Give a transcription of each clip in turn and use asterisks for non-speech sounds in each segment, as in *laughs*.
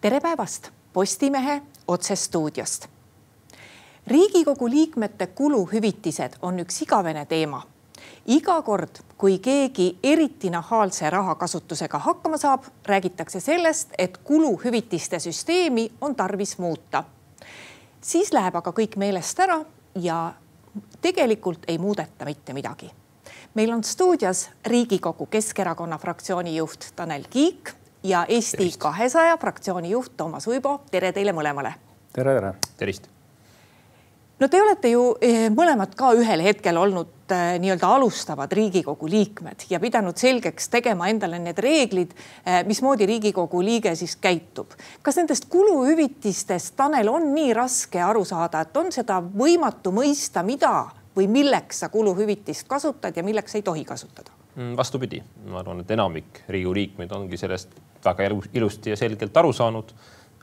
tere päevast Postimehe otsestuudiost. riigikogu liikmete kuluhüvitised on üks igavene teema. iga kord, kui keegi eriti nahaalse rahakasutusega hakkama saab, räägitakse sellest, et kuluhüvitiste süsteemi on tarvis muuta. siis läheb aga kõik meelest ära ja tegelikult ei muudeta mitte midagi. Meil on stuudios Riigikogu Keskerakonna fraktsiooni juht Tanel Kiik ja Eesti kahesaja fraktsiooni juht Toomas Uibo. tere teile mõlemale. tere, tere. tervist. no te olete ju eh, mõlemad ka ühel hetkel olnud eh, nii-öelda alustavad Riigikogu liikmed ja pidanud selgeks tegema endale need reeglid, eh, mismoodi Riigikogu liige siis käitub. kas nendest kuluhüvitistest, Tanel, on nii raske aru saada, et on seda võimatu mõista, mida või milleks sa kuluhüvitist kasutad ja milleks ei tohi kasutada? Mm, vastupidi, ma arvan, et enamik Riigikogu liikmeid ongi sellest väga ilusti ja selgelt aru saanud.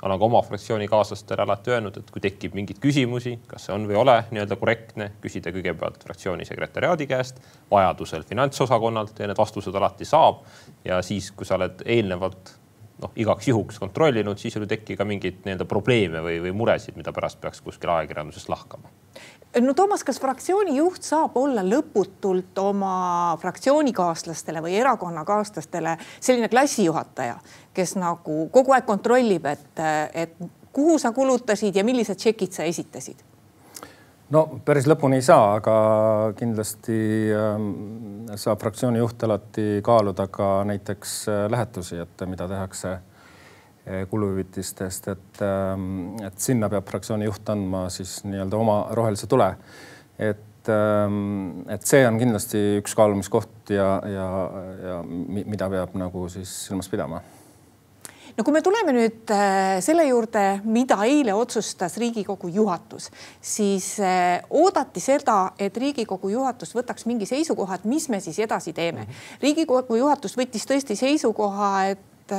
olen ka oma fraktsioonikaaslastele alati öelnud, et kui tekib mingeid küsimusi, kas see on või ei ole nii-öelda korrektne, küsida kõigepealt fraktsiooni sekretäriaadi käest, vajadusel finantsosakonnalt ja need vastused alati saab. ja siis, kui sa oled eelnevalt noh, igaks juhuks kontrollinud, siis ei teki ka mingeid nii-öelda probleeme või, või muresid, mida pärast peaks kuskil ajakirjanduses lahkama no Toomas, kas fraktsiooni juht saab olla lõputult oma fraktsioonikaaslastele või erakonnakaaslastele selline klassijuhataja, kes nagu kogu aeg kontrollib, et, et kuhu sa kulutasid ja millised tšekid sa esitasid? no päris lõpuni ei saa, aga kindlasti äh, saab fraktsiooni juht alati kaaluda ka näiteks äh, lähetusi, et mida tehakse Eh, kuluhüvitistest, et, ähm, et sinna peab fraktsiooni juht andma siis nii-öelda oma rohelise tule. et, ähm, et see on kindlasti üks kaalumiskoht ja, ja, ja mida peab nagu siis silmas pidama no kui me tuleme nüüd äh, selle juurde, mida eile otsustas Riigikogu juhatus, siis äh, oodati seda, et Riigikogu juhatus võtaks mingi seisukoha, et mis me siis edasi teeme. Mhm. riigikogu juhatus võttis tõesti seisukoha, et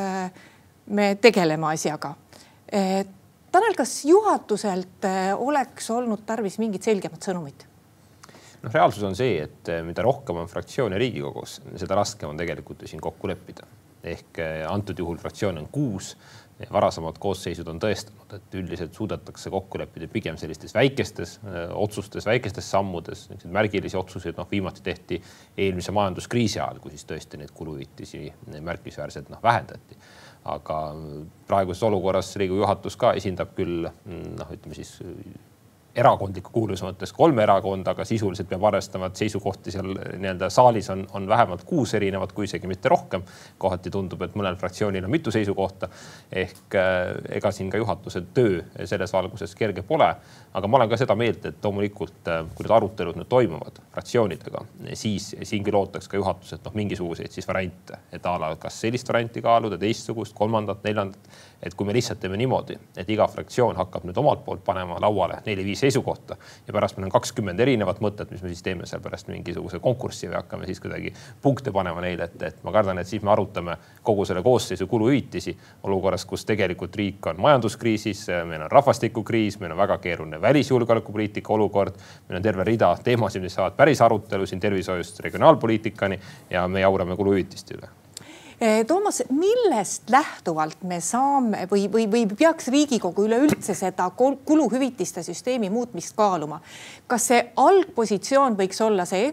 me tegeleme asjaga. Tanel, kas juhatuselt eh, oleks olnud tarvis mingit selgemat sõnumit? noh, reaalsus on see, et eh, mida rohkem on fraktsioone Riigikogus, seda raskem on tegelikult ju siin kokku leppida. ehk eh, antud juhul fraktsioone on kuus varasemad koosseisud on tõestanud, et üldiselt suudetakse kokku leppida pigem sellistes väikestes otsustes, väikestes sammudes, niisuguseid märgilisi otsuseid, noh viimati tehti eelmise majanduskriisi ajal, kui siis tõesti neid kuluhüvitisi märkimisväärselt noh vähendati aga praeguses olukorras Riigikogu juhatus ka esindab küll noh, ütleme siis erakondliku kuuluvuse mõttes kolm erakonda, aga sisuliselt peab arvestama, et seisukohti seal nii-öelda saalis on, on vähemalt kuus erinevat, kui isegi mitte rohkem. kohati tundub, et mõnel fraktsioonil on mitu seisukohta. ehk äh, ega siin ka juhatuse töö selles valguses kerge pole. aga ma olen ka seda meelt, et loomulikult, äh, kui need arutelud nüüd toimuvad fraktsioonidega, siis siin küll ootaks ka juhatuselt noh, mingisuguseid siis variante, et a la kas sellist varianti kaaluda, teistsugust, kolmandat, neljandat et kui me lihtsalt teeme niimoodi, et iga fraktsioon hakkab nüüd omalt poolt panema lauale neli-viis seisukohta. Ja pärast meil on kakskümmend erinevat mõtet, mis me siis teeme seal pärast mingisuguse konkurssi või hakkame siis kuidagi punkte panema neile, et, et ma kardan, et siis me arutame kogu selle koosseisu kuluhüvitisi olukorras, kus tegelikult riik on majanduskriisis, meil on rahvastikukriis, meil on väga keeruline välisjulgeolekupoliitika olukord, meil on terve rida teemasid, mis saavad päris arutelu siin tervishoiust regionaalpoliitikani ja me jaurame kuluhüvitiste üle Toomas, millest lähtuvalt me saame või, või, või peaks Riigikogu üleüldse seda kuluhüvitiste süsteemi muutmist kaaluma? kas see algpositsioon võiks olla see,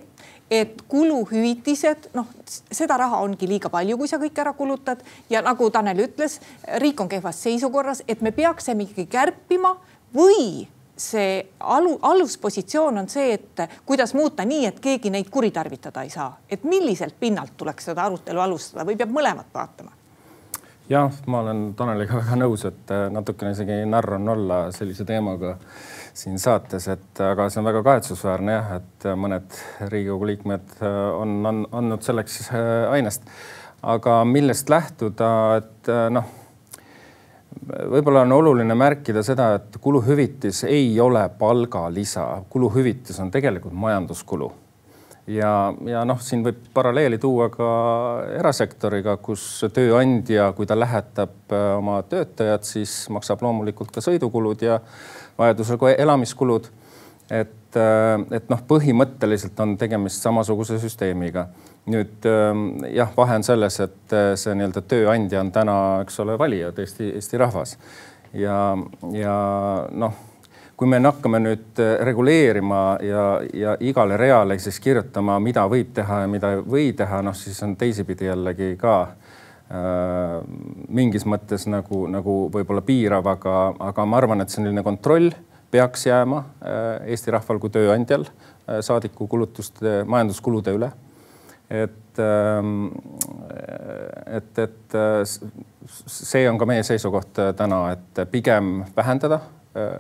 et kuluhüvitised, noh, seda raha ongi liiga palju, kui sa kõik ära kulutad ja nagu Tanel ütles, riik on kehvas seisukorras, et me peaksime ikkagi kärpima või see alu, aluspositsioon on see, et kuidas muuta nii, et keegi neid kuritarvitada ei saa, et milliselt pinnalt tuleks seda arutelu alustada või peab mõlemat vaatama? jah, ma olen Taneliga väga nõus, et äh, natukene isegi narr on olla sellise teemaga siin saates, et aga see on väga kahetsusväärne jah, et mõned Riigikogu liikmed äh, on, on andnud selleks äh, ainest. aga millest lähtuda, et noh võib-olla on oluline märkida seda, et kuluhüvitis ei ole palgalisa, kuluhüvitis on tegelikult majanduskulu. ja, ja noh, siin võib paralleeli tuua ka erasektoriga, kus tööandja, kui ta lähetab äh, oma töötajad, siis maksab loomulikult ka sõidukulud ja vajadusel ka elamiskulud et, et noh, põhimõtteliselt on tegemist samasuguse süsteemiga. Nüüd jah, vahe on selles, et see nii-öelda tööandja on täna, eks ole, valijad, Eesti, Eesti rahvas ja, ja noh kui me hakkame nüüd äh, reguleerima ja, ja igale reale siis kirjutama, mida võib teha ja mida ei või teha, noh siis on teisipidi jällegi ka äh, mingis mõttes nagu, nagu võib-olla piirav, aga, aga ma arvan, et selline kontroll peaks jääma äh, Eesti rahval kui tööandjal äh, saadiku kulutuste, majanduskulude üle. Et ähm,, et, et äh, see on ka meie seisukoht äh, täna, et pigem vähendada äh,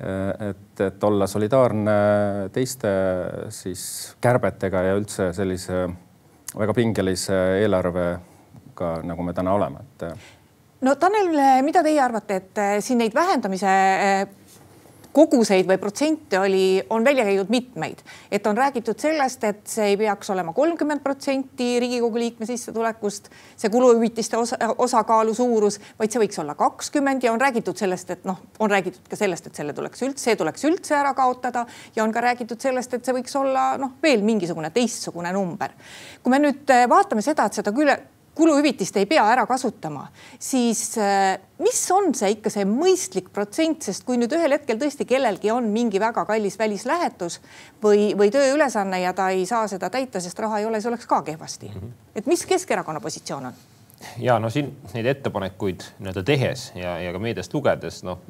Äh, et, et olla solidaarne teiste siis kärbetega ja üldse sellise väga pingelise eelarvega, nagu me täna oleme, et. no Tanel, mida teie arvate, et siin neid vähendamise koguseid või protsente oli, on välja käidud mitmeid, et on räägitud sellest, et see ei peaks olema kolmkümmend protsenti Riigikogu liikme sissetulekust, see kuluhüvitiste osa, osakaalu suurus, vaid see võiks olla kakskümmend ja on räägitud sellest, et noh, on räägitud ka sellest, et selle tuleks üldse, see tuleks üldse ära kaotada ja on ka räägitud sellest, et see võiks olla noh, veel mingisugune teistsugune number. kui me nüüd vaatame seda, et seda küll kuluhüvitist ei pea ära kasutama, siis äh, mis on see ikka see mõistlik protsent, sest kui nüüd ühel hetkel tõesti kellelgi on mingi väga kallis välislähetus või, või tööülesanne ja ta ei saa seda täita, sest raha ei ole, see oleks ka kehvasti. -hmm. et mis Keskerakonna positsioon on? ja no siin neid ettepanekuid nii-öelda tehes ja, ja ka meediast lugedes, noh,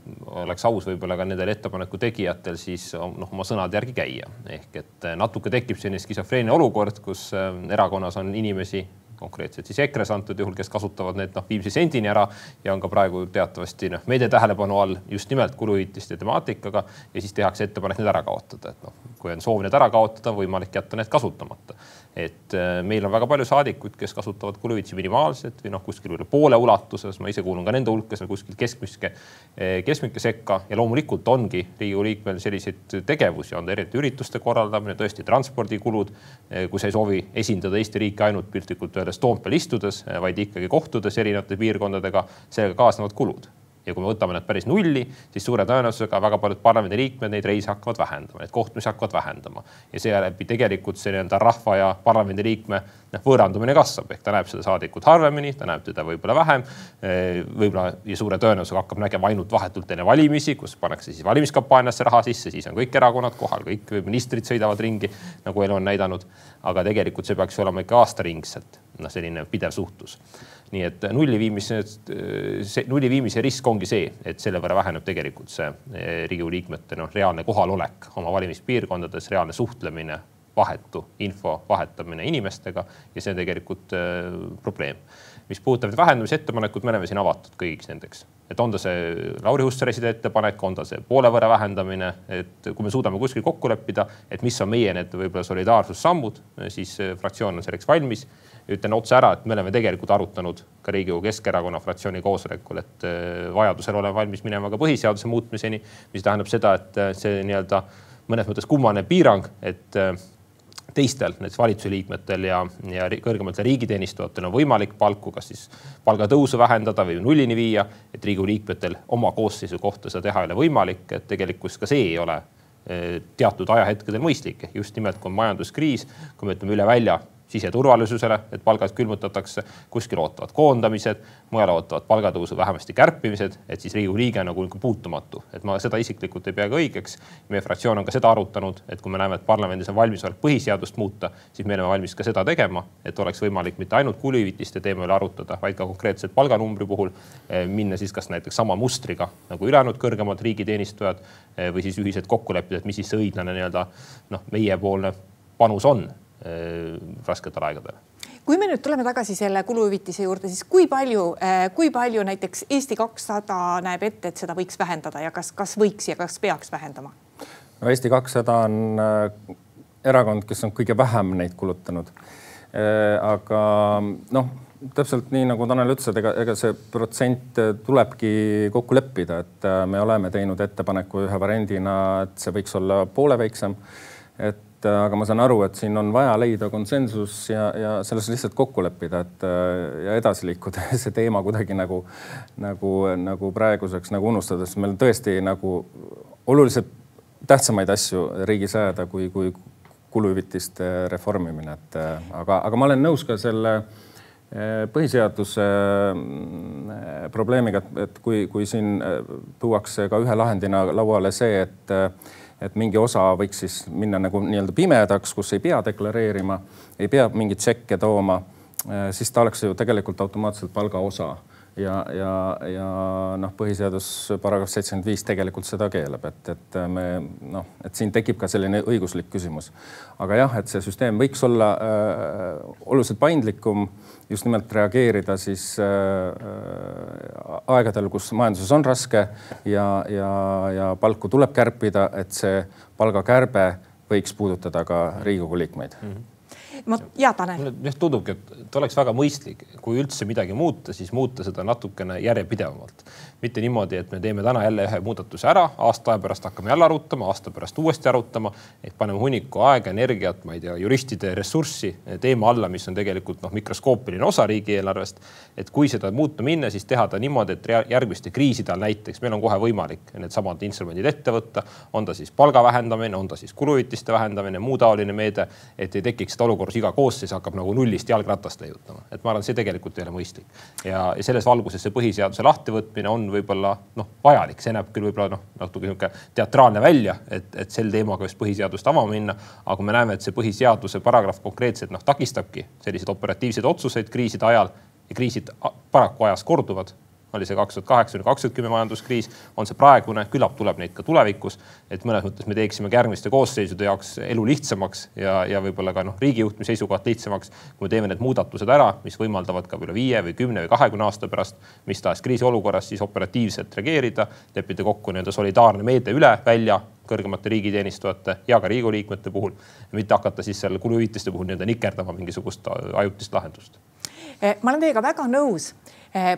oleks aus võib-olla ka nendel ettepaneku tegijatel siis noh, oma sõnade järgi käia. ehk et natuke tekib selline skisofreenia olukord, kus äh, erakonnas on inimesi, konkreetselt siis EKRE-s antud juhul, kes kasutavad need noh, viimse sendini ära ja on ka praegu teatavasti noh, meedia tähelepanu all just nimelt kuluhüvitiste temaatikaga ja siis tehakse ettepanek need ära kaotada, et noh, kui on soov need ära kaotada, võimalik jätta need kasutamata et äh, meil on väga palju saadikuid, kes kasutavad kuluhüvitisi minimaalselt või noh, kuskil üle poole ulatuses, ma ise kuulun ka nende hulka, seal kuskil keskmiske, äh, keskmike sekka ja loomulikult ongi Riigikogu liikmel selliseid tegevusi, on ta erinevate ürituste korraldamine, tõesti transpordikulud. Äh, kui sa ei soovi esindada Eesti riiki ainult piltlikult öeldes Toompeal istudes, vaid ikkagi kohtudes erinevate piirkondadega, sellega kaasnevad kulud ja kui me võtame need päris nulli, siis suure tõenäosusega väga paljud parlamendiliikmed neid reise hakkavad vähendama, neid kohtumisi hakkavad vähendama ja seeläbi tegelikult see nii-öelda rahva ja parlamendiliikme noh, võõrandumine kasvab ehk ta näeb seda saadikut harvemini, ta näeb teda võib-olla vähem. võib-olla ja suure tõenäosusega hakkab nägema ainult vahetult enne valimisi, kus pannakse siis valimiskampaaniasse raha sisse, siis on kõik erakonnad kohal, kõik ministrid sõidavad ringi, nagu elu on näidanud. aga tegelikult see peaks olema ikka aastaringselt noh, selline pidev suhtlus nii et nulli viimise, see nulli viimise risk ongi see, et selle võrra väheneb tegelikult see eh, Riigikogu liikmete noh, reaalne kohalolek oma valimispiirkondades, reaalne suhtlemine, vahetu info vahetamine inimestega ja see on tegelikult äh, probleem. mis puudutab vähendamise ettepanekut, me oleme siin avatud kõigiks nendeks, et on ta see Lauri Hussari ettepanek, on ta see poole võrra vähendamine, et kui me suudame kuskil kokku leppida, et mis on meie need võib-olla solidaarsussammud, siis fraktsioon on selleks valmis. Ütlen otse ära, et me oleme tegelikult arutanud ka Riigikogu Keskerakonna fraktsiooni koosolekul, et äh, vajadusel oleme valmis minema ka põhiseaduse muutmiseni, mis tähendab seda, et äh, see nii-öelda mõnes mõttes kummaline piirang, et teistel, näiteks valitsuse liikmetel ja, ja kõrgematel riigiteenistujatel on võimalik palku kas siis palgatõusu vähendada või nullini viia, et Riigikogu liikmetel oma koosseisu kohta seda teha ei ole võimalik, et tegelikkuses ka see ei ole teatud ajahetkedel mõistlik, ehk just nimelt, kui on majanduskriis, kui me ütleme üle välja siseturvalisusele, et palgad külmutatakse, kuskil ootavad koondamised, mujal ootavad palgatõusu vähemasti kärpimised, et siis Riigikogu liige nagu ikka puutumatu. et ma seda isiklikult ei pea ka õigeks. meie fraktsioon on ka seda arutanud, et kui me näeme, et parlamendis on valmisolek põhiseadust muuta, siis me oleme valmis ka seda tegema, et oleks võimalik mitte ainult kuluhüvitiste teema üle arutada, vaid ka konkreetselt palganumbri puhul eh, minna siis kas näiteks sama mustriga nagu ülejäänud kõrgemad riigiteenistujad eh, või siis ühiselt kokku leppida, et mis siis see õiglane nii-öelda noh, meiepoolne panus on rasketel aegadel kui me nüüd tuleme tagasi selle kuluhüvitise juurde, siis kui palju, äh, kui palju näiteks Eesti kakssada näeb ette, et seda võiks vähendada ja kas, kas võiks ja kas peaks vähendama? no Eesti kakssada on äh, erakond, kes on kõige vähem neid kulutanud. aga noh, täpselt nii nagu Tanel ütles, et ega, ega see protsent tulebki kokku leppida, et me oleme teinud ettepaneku ühe variandina, et see võiks olla poole väiksem. et et äh, aga ma saan aru, et siin on vaja leida konsensus ja, ja selles lihtsalt kokku leppida, et äh, ja edasi liikuda *laughs* see teema kuidagi nagu, nagu, nagu praeguseks nagu unustada, sest meil tõesti nagu oluliselt tähtsamaid asju riigis ajada, kui, kui kuluhüvitiste reformimine, et aga, aga ma olen nõus ka selle põhiseaduse probleemiga, et kui, kui siin tuuakse ka ühe lahendina lauale see, et et mingi osa võiks siis minna nagu nii-öelda pimedaks, kus ei pea deklareerima, ei pea mingeid tšekke tooma, siis ta oleks ju tegelikult automaatselt palgaosa ja, ja, ja noh, põhiseadus paragrahv seitsekümmend viis tegelikult seda keelab, et, et me noh, et siin tekib ka selline õiguslik küsimus. aga jah, et see süsteem võiks olla äh, oluliselt paindlikum, just nimelt reageerida siis äh, aegadel, kus majanduses on raske ja, ja, ja palku tuleb kärpida, et see palgakärbe võiks puudutada ka Riigikogu liikmeid mm. -hmm ma, ja Tanel. mulle tundubki, et oleks väga mõistlik, kui üldse midagi muuta, siis muuta seda natukene järjepidevamalt mitte niimoodi, et me teeme täna jälle ühe muudatuse ära, aasta aja pärast hakkame jälle arutama, aasta pärast uuesti arutama. ehk paneme hunniku aega, energiat, ma ei tea, juristide ressurssi teema alla, mis on tegelikult noh, mikroskoopiline osa riigieelarvest. et kui seda muuta minna, siis teha ta niimoodi, et järgmiste kriiside all näiteks meil on kohe võimalik needsamad instrumendid ette võtta. on ta siis palga vähendamine, on ta siis kuluhüvitiste vähendamine, muu taoline meede, et ei tekiks seda olukorras, iga koosseis hakkab nagu nullist jalgratast leiutama. et ma arvan, see tegelikult ei ole mõistlik. ja, ja selles valguses see põhiseaduse lahtivõtmine on on võib-olla noh, vajalik, see näeb küll võib-olla noh, natuke niisugune teatraalne välja, et, et sel teemaga just põhiseadust avama minna. aga me näeme, et see põhiseaduse paragrahv konkreetselt noh, takistabki selliseid operatiivseid otsuseid kriiside ajal ja kriisid paraku ajas korduvad oli see kaks tuhat kaheksa, kaks tuhat kümme majanduskriis, on see praegune, küllap tuleb neid ka tulevikus. et mõnes mõttes me teeksime ka järgmiste koosseisude jaoks elu lihtsamaks ja, ja võib-olla ka noh, riigijuhtimise seisukohalt lihtsamaks, kui me teeme need muudatused ära, mis võimaldavad ka üle viie või kümne või kahekümne aasta pärast mis tahes kriisiolukorras siis operatiivselt reageerida, leppida kokku nii-öelda solidaarne meede üle välja kõrgemate riigiteenistujate ja ka Riigikogu liikmete puhul, mitte hakata siis seal kuluhüvitiste puhul nii-öelda nikerdama mingisugust ajutist lahendust. Eh, ma olen teiega väga nõus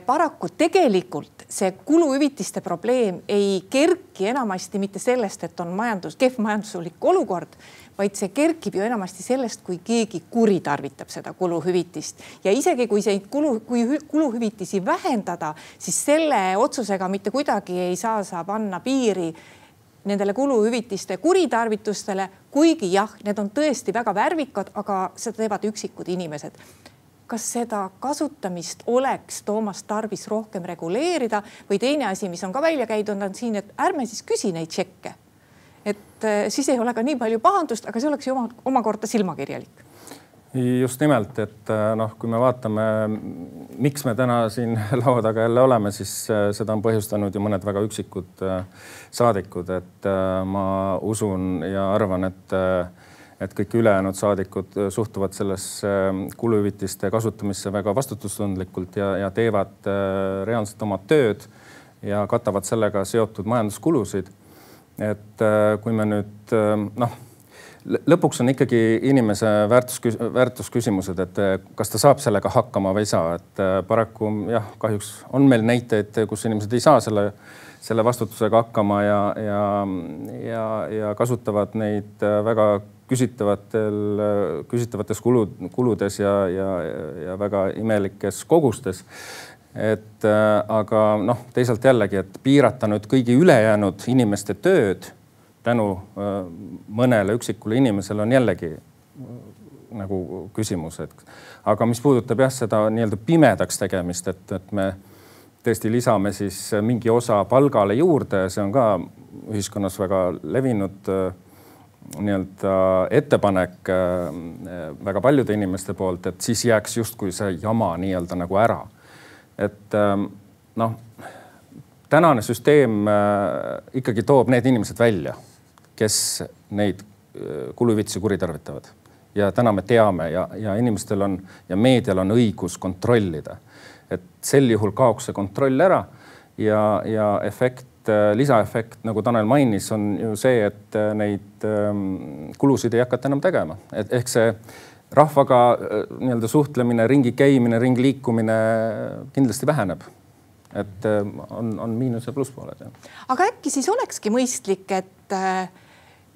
paraku tegelikult see kuluhüvitiste probleem ei kerki enamasti mitte sellest, et on majandus, kehv majanduslik olukord, vaid see kerkib ju enamasti sellest, kui keegi kuritarvitab seda kuluhüvitist. Ja isegi kui see kulu, kui kuluhüvitisi vähendada, siis selle otsusega mitte kuidagi ei saa sa panna piiri nendele kuluhüvitiste kuritarvitustele, kuigi jah, need on tõesti väga värvikad, aga seda teevad üksikud inimesed kas seda kasutamist oleks Toomas tarvis rohkem reguleerida? Või teine asi, mis on ka välja käidud, on siin, et ärme siis küsi neid tšekke. et äh, siis ei ole ka nii palju pahandust, aga see oleks ju oma, omakorda silmakirjalik. Just nimelt, et äh, noh, kui me vaatame, miks me täna siin *laughs* laua taga jälle oleme, siis äh, seda on põhjustanud ju mõned väga üksikud saadikud, et ma usun ja arvan, et et kõik ülejäänud saadikud äh, suhtuvad sellesse ähm, kuluhüvitiste kasutamisse väga vastutustundlikult ja, ja teevad äh, reaalselt oma tööd ja katavad sellega seotud majanduskulusid. et äh, kui me nüüd noh, lõpuks on ikkagi inimese väärtus, väärtusküsimused, et kas ta saab sellega hakkama või ei saa, et paraku jah, kahjuks on meil näiteid, kus inimesed ei saa selle selle vastutusega hakkama ja, ja, ja, ja kasutavad neid väga küsitavatel, küsitavates kulud, kuludes ja, ja, ja väga imelikes kogustes. et äh, aga noh, teisalt jällegi, et piirata nüüd kõigi ülejäänud inimeste tööd tänu äh, mõnele üksikule inimesele on jällegi äh, nagu küsimus, et aga mis puudutab jah, seda nii-öelda pimedaks tegemist, et, et me tõesti lisame siis mingi osa palgale juurde, see on ka ühiskonnas väga levinud äh, nii-öelda ettepanek äh, väga paljude inimeste poolt, et siis jääks justkui see jama nii-öelda nagu ära. et ähm, noh, tänane süsteem äh, ikkagi toob need inimesed välja, kes neid äh, kuluhüvitisi kuritarvitavad ja täna me teame ja, ja inimestel on ja meedial on õigus kontrollida. et sel juhul kaoks see kontroll ära ja, ja efekt Äh, lisaefekt, nagu Tanel mainis, on ju see, et äh, neid ähm, kulusid ei hakata enam tegema, et ehk see rahvaga äh, nii-öelda suhtlemine, ringi käimine, ringi liikumine kindlasti väheneb et on, on miinus ja plusspooled. aga äkki siis olekski mõistlik, et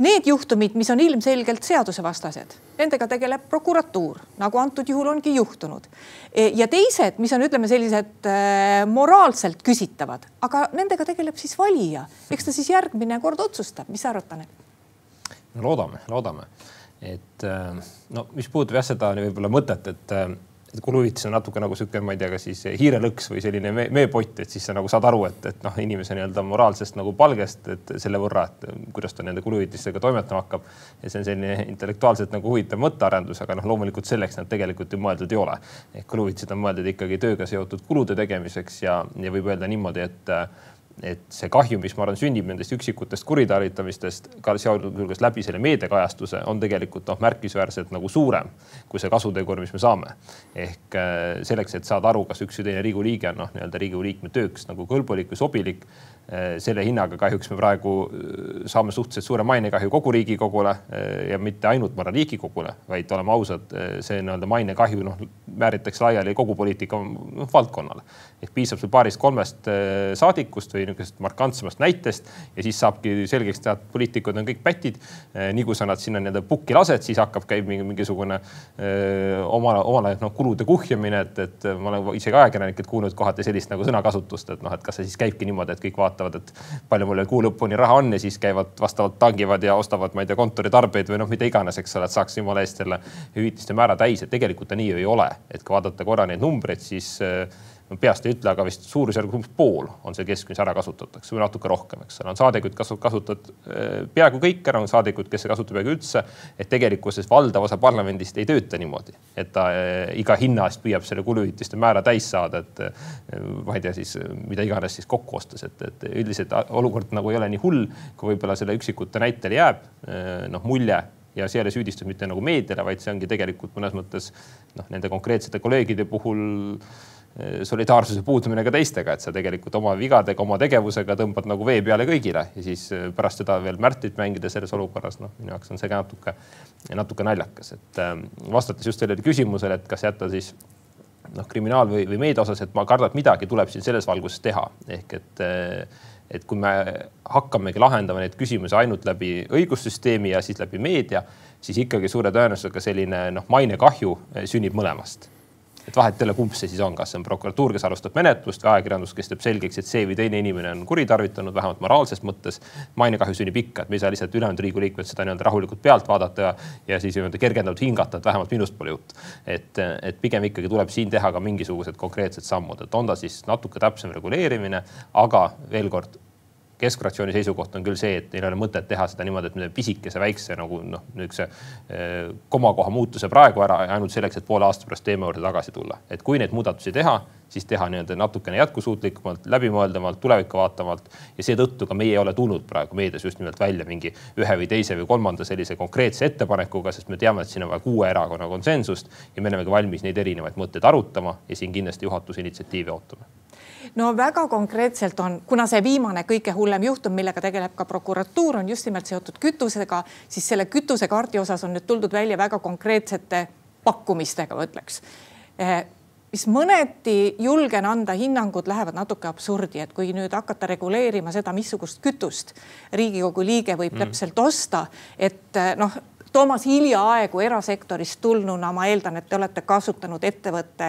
Need juhtumid, mis on ilmselgelt seadusevastased, nendega tegeleb prokuratuur, nagu antud juhul ongi juhtunud. E, ja teised, mis on, ütleme sellised äh, moraalselt küsitavad, aga nendega tegeleb siis valija. eks ta siis järgmine kord otsustab, mis sa arvad, Tanel? loodame, loodame, et äh, no mis puudutab jah seda võib-olla mõtet, et et kuluhüvitis on natuke nagu sihuke, ma ei tea, kas siis hiirelõks või selline me meepott, et siis sa nagu saad aru, et, et noh, inimese nii-öelda moraalsest nagu palgest, et selle võrra, et kuidas ta nende kuluhüvitistega toimetama hakkab. ja see on selline intellektuaalselt nagu huvitav mõttearendus, aga noh, loomulikult selleks nad tegelikult ju mõeldud ei ole. ehk kuluhüvitised on mõeldud ikkagi tööga seotud kulude tegemiseks ja, ja võib öelda niimoodi, et et see kahju, mis ma arvan, sünnib nendest üksikutest kuritarvitamistest, ka sealhulgas läbi selle meediakajastuse, on tegelikult noh, märkimisväärselt nagu suurem kui see kasutegur, mis me saame. ehk äh, selleks, et saada aru, kas üks või teine Riigikogu liige on noh, nii-öelda Riigikogu liikme tööks nagu kõlbulik või sobilik, selle hinnaga kahjuks me praegu äh, saame suhteliselt suure mainekahju kogu Riigikogule ja mitte ainult, ma arvan, Riigikogule, vaid oleme ausad, see nii-öelda mainekahju noh, määritakse laiali kogu poliitika noh, valdkonnale. ehk piisab sul paarist-kolmest saadikust või niisugusest markantsemast näitest ja siis saabki selgeks teha, et poliitikud on kõik pätid. Nii kui sa nad sinna nii-öelda pukki lased, siis hakkab, käib mingi, mingisugune öö, oma, omale noh, kulude kuhjamine, et, et ma olen isegi ajakirjanikelt kuulnud kohati sellist nagu sõnakasutust, et noh, et kas see siis käibki niimoodi, et kõik vaatavad, et palju mul kuu lõpuni raha on ja siis käivad vastavalt tangivad ja ostavad, ma ei tea, kontoritarbeid või noh, mida iganes, eks ole, et saaks jumala eest selle hüvitiste määra täis, et tegelikult ta nii ju ei ole, et kui vaadata korra neid numbreid, siis äh, ma peast ei ütle, aga vist suurusjärgus umbes pool on see keskmise ära kasutatakse või natuke rohkem, eks ole. on saadikuid kasutad äh, peaaegu kõik ära, on saadikuid, kes ei kasuta peaaegu üldse. et tegelikkuses valdav osa parlamendist ei tööta niimoodi, et ta äh, iga hinna eest püüab selle kuluhüvitiste määra täis saada, et äh, ma ei tea siis mida iganes siis kokku ostes, et, et üldiselt olukord nagu ei ole nii hull, kui võib-olla selle üksikute näitel jääb noh mulje ja see ei ole süüdistus mitte nagu meediale, vaid see ongi tegelikult mõnes mõttes noh, nende konkreetsete kolleegide puhul Eh, solidaarsuse puudumine ka teistega, et sa tegelikult oma vigadega, oma tegevusega tõmbad nagu vee peale kõigile ja siis eh, pärast seda veel Märtit mängida selles olukorras, noh, minu jaoks on see ka natuke, natuke naljakas, et äh, vastates just sellele küsimusele, et kas jätta siis noh, kriminaal või, või meedia osas, et ma kardan, et midagi tuleb siin selles valguses teha, ehk et et kui me hakkamegi lahendama neid küsimusi ainult läbi õigussüsteemi ja siis läbi meedia, siis ikkagi suure tõenäosusega selline noh, mainekahju sünnib mõlemast et vahet ei ole, kumb see siis on, kas see on prokuratuur, kes alustab menetlust või ajakirjandus, kes teeb selgeks, et see või teine inimene on kuritarvitanud, vähemalt moraalses mõttes. mainekahju sünnib ikka, et me ei saa lihtsalt ülejäänud Riigikogu liikmed seda nii-öelda rahulikult pealt vaadata ja, ja siis nii-öelda kergendatud hingata, et vähemalt minust pole jutt. et, et pigem ikkagi tuleb siin teha ka mingisugused konkreetsed sammud, et on ta siis natuke täpsem reguleerimine, aga veel kord keskfraktsiooni seisukoht on küll see, et neil ei ole mõtet teha seda niimoodi, et me pisikese väikse nagu noh, niisuguse eh, komakoha muutuse praegu ära ja ainult selleks, et poole aasta pärast teema juurde tagasi tulla. et kui neid muudatusi teha, siis teha nii-öelda natukene jätkusuutlikumalt, läbimõeldavalt, tulevikku vaatavalt ja seetõttu ka meie ei ole tulnud praegu meedias just nimelt välja mingi ühe või teise või kolmanda sellise konkreetse ettepanekuga, sest me teame, et siin on vaja kuue erakonna konsensust ja me olemegi valmis neid erinevaid mõtteid arutama ja siin kindlasti juhatuse initsiatiivi ootame no väga konkreetselt on, kuna see viimane kõige hullem juhtum, millega tegeleb ka prokuratuur, on just nimelt seotud kütusega, siis selle kütusekaardi osas on nüüd tuldud välja väga konkreetsete pakkumistega, ma ütleks eh, mis mõneti julgen anda hinnangud, lähevad natuke absurdi, et kui nüüd hakata reguleerima seda, missugust kütust Riigikogu liige võib mm. täpselt osta, et eh, noh Toomas hiljaaegu erasektorist tulnuna, ma eeldan, et te olete kasutanud ettevõtte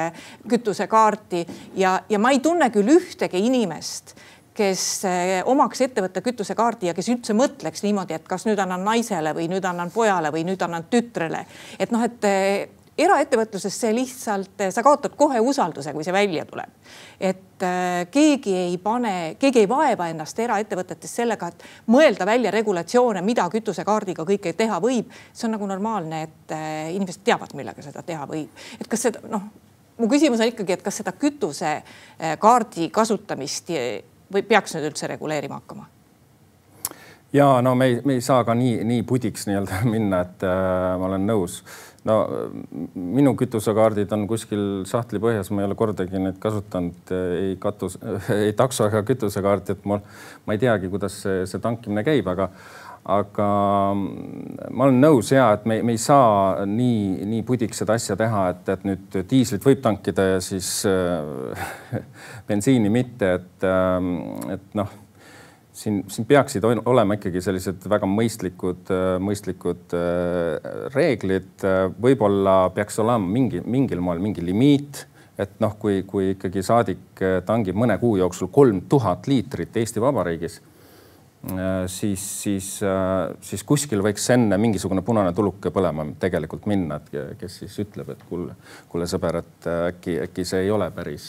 kütusekaarti ja, ja ma ei tunne küll ühtegi inimest kes eh, omaks ettevõtte kütusekaardi ja kes üldse mõtleks niimoodi, et kas nüüd annan naisele või nüüd annan pojale või nüüd annan tütrele. et noh, et eh, eraettevõtluses see lihtsalt, sa kaotad kohe usalduse, kui see välja tuleb. et äh, keegi ei pane, keegi ei vaeva ennast eraettevõtetes sellega, et mõelda välja regulatsioone, mida kütusekaardiga kõike teha võib. see on nagu normaalne, et äh, inimesed teavad, millega seda teha võib. et kas seda noh, mu küsimus on ikkagi, et kas seda kütusekaardi kasutamist või peaks nüüd üldse reguleerima hakkama? Ja no me ei, me ei saa ka nii, nii pudiks nii-öelda *laughs* minna, et äh, ma olen nõus. No minu kütusekaardid on kuskil sahtli põhjas, ma ei ole kordagi neid kasutanud, ei katus, *laughs* ei takso ega kütusekaarti, et mul, ma ei teagi, kuidas see, see tankimine käib, aga, aga ma olen nõus ja et me, me ei saa nii, nii pudiks seda asja teha, et, et nüüd diislit võib tankida ja siis äh, *laughs* bensiini mitte, et, äh, et noh siin, siin peaksid olema ikkagi sellised väga mõistlikud, mõistlikud reeglid. võib-olla peaks olema mingi, mingil moel mingi limiit et noh, kui, kui ikkagi saadik tangib mõne kuu jooksul kolm tuhat liitrit Eesti Vabariigis Äh, siis, siis, äh, siis kuskil võiks enne mingisugune punane tuluke põlema tegelikult minna, et kes siis ütleb, et kuule, kuule sõber, et äh, äkki, äkki see ei ole päris,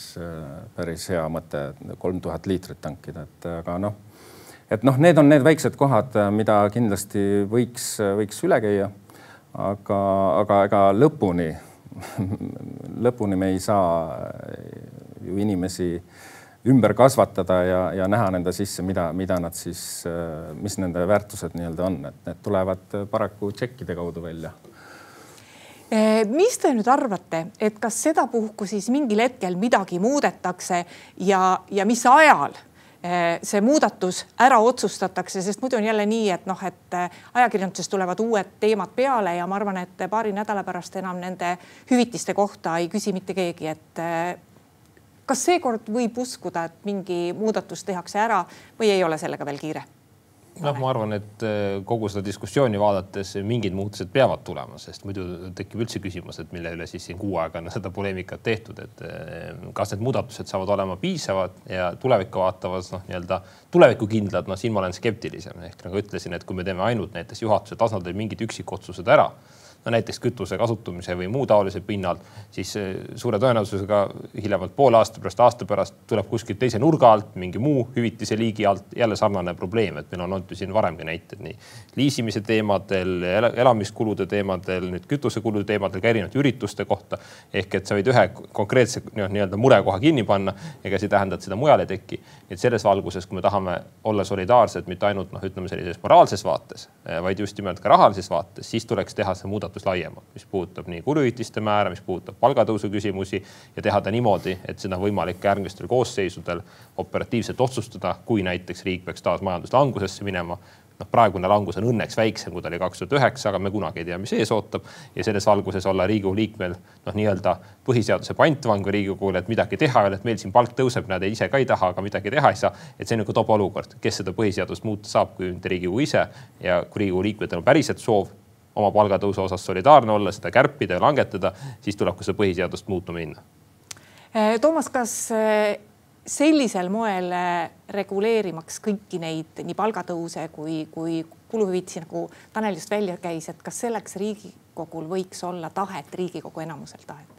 päris hea mõte kolm tuhat liitrit tankida, et aga noh, et noh, need on need väiksed kohad, mida kindlasti võiks, võiks üle käia. aga, aga ega lõpuni *laughs* lõpuni me ei saa ju inimesi ümber kasvatada ja, ja näha nende sisse, mida, mida nad siis, mis nende väärtused nii-öelda on, et need tulevad paraku tšekkide kaudu välja mis te nüüd arvate, et kas sedapuhku siis mingil hetkel midagi muudetakse ja, ja mis ajal see muudatus ära otsustatakse, sest muidu on jälle nii, et noh, et eh, ajakirjanduses tulevad uued teemad peale ja ma arvan, et paari nädala pärast enam nende hüvitiste kohta ei küsi mitte keegi, et kas seekord võib uskuda, et mingi muudatus tehakse ära või ei ole sellega veel kiire? Noh, ma arvan, et äh, kogu seda diskussiooni vaadates mingid muutused peavad tulema, sest muidu tekib üldse küsimus, et mille üle siis siin kuu aega on *laughs* seda poleemikat tehtud, et äh, kas need muudatused saavad olema piisavad ja tulevikku vaatavas noh, nii-öelda tulevikukindlad, noh, siin ma olen skeptilisem. Ehk nagu ütlesin, et kui me teeme ainult näiteks juhatuse tasandil mingid üksikotsused ära no näiteks kütuse kasutamise või muu taolise pinnalt, siis eh, suure tõenäosusega hiljemalt poole aasta pärast, aasta pärast tuleb kuskilt teise nurga alt mingi muu hüvitise liigi alt jälle sarnane probleem, et meil on olnud ju siin varemgi näited nii liisimise teemadel, elamiskulude teemadel, nüüd kütusekulude teemadel, ka erinevate ürituste kohta. ehk et sa võid ühe konkreetse nii-öelda murekoha kinni panna, ega see ei tähenda, et seda mujal ei teki. et selles valguses, kui me tahame olla solidaarsed mitte ainult noh, ütleme sellises moraalses vaates, eh, vaid just nimelt ka rahalises vaates, siis tuleks teha see muudatus muudatus laiemalt, mis puudutab nii kuluhüvitiste määra, mis puudutab palgatõusu küsimusi ja teha ta niimoodi, et seda on võimalik järgmistel koosseisudel operatiivselt otsustada, kui näiteks riik peaks taas majanduslangusesse minema noh, praegune langus on õnneks väiksem, kui ta oli kaks tuhat üheksa, aga me kunagi ei tea, mis ees ootab. ja selles valguses olla Riigikogu liikmel noh, nii-öelda põhiseaduse pantvang Riigikogule, et midagi teha ei ole, et meil siin palk tõuseb, näed, ise ka ei taha, aga midagi teha ei saa. et see on niisugune tobe olukord, kes seda põhiseadust muuta saab, kui mitte Riigikogu ise ja kui Riigikogu liikmetel on päriselt soov oma palgatõusu osas solidaarne olla, seda kärpida ja langetada, siis tuleb ka seda põhiseadust muutma minna. Eh, Toomas, kas eh, sellisel moel eh, reguleerimaks kõiki neid nii palgatõuse kui, kui kuluhüvitisi, nagu Tanel just välja käis, et kas selleks Riigikogul võiks olla tahet, Riigikogu enamusel tahet?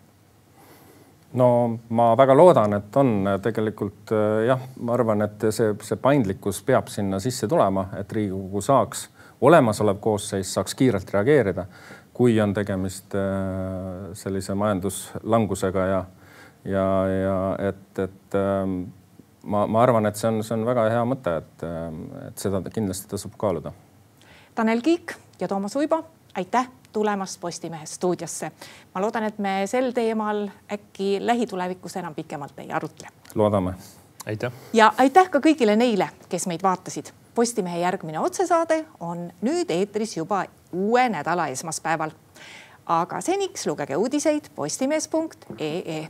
no ma väga loodan, et on tegelikult jah, ma arvan, et see, see paindlikkus peab sinna sisse tulema, et Riigikogu saaks olemasolev koosseis saaks kiirelt reageerida, kui on tegemist äh, sellise majanduslangusega ja, ja, ja et, et ähm, ma, ma arvan, et see on, see on väga hea mõte, et, ähm, et seda kindlasti tasub kaaluda. Tanel Kiik ja Toomas Uibo, aitäh tulemast Postimehe stuudiosse. ma loodan, et me sel teemal äkki lähitulevikus enam pikemalt ei arutle. loodame. aitäh. ja aitäh ka kõigile neile, kes meid vaatasid Postimehe järgmine otsesaade on nüüd eetris juba uue nädala esmaspäeval. aga seniks lugege uudiseid postimees.ee.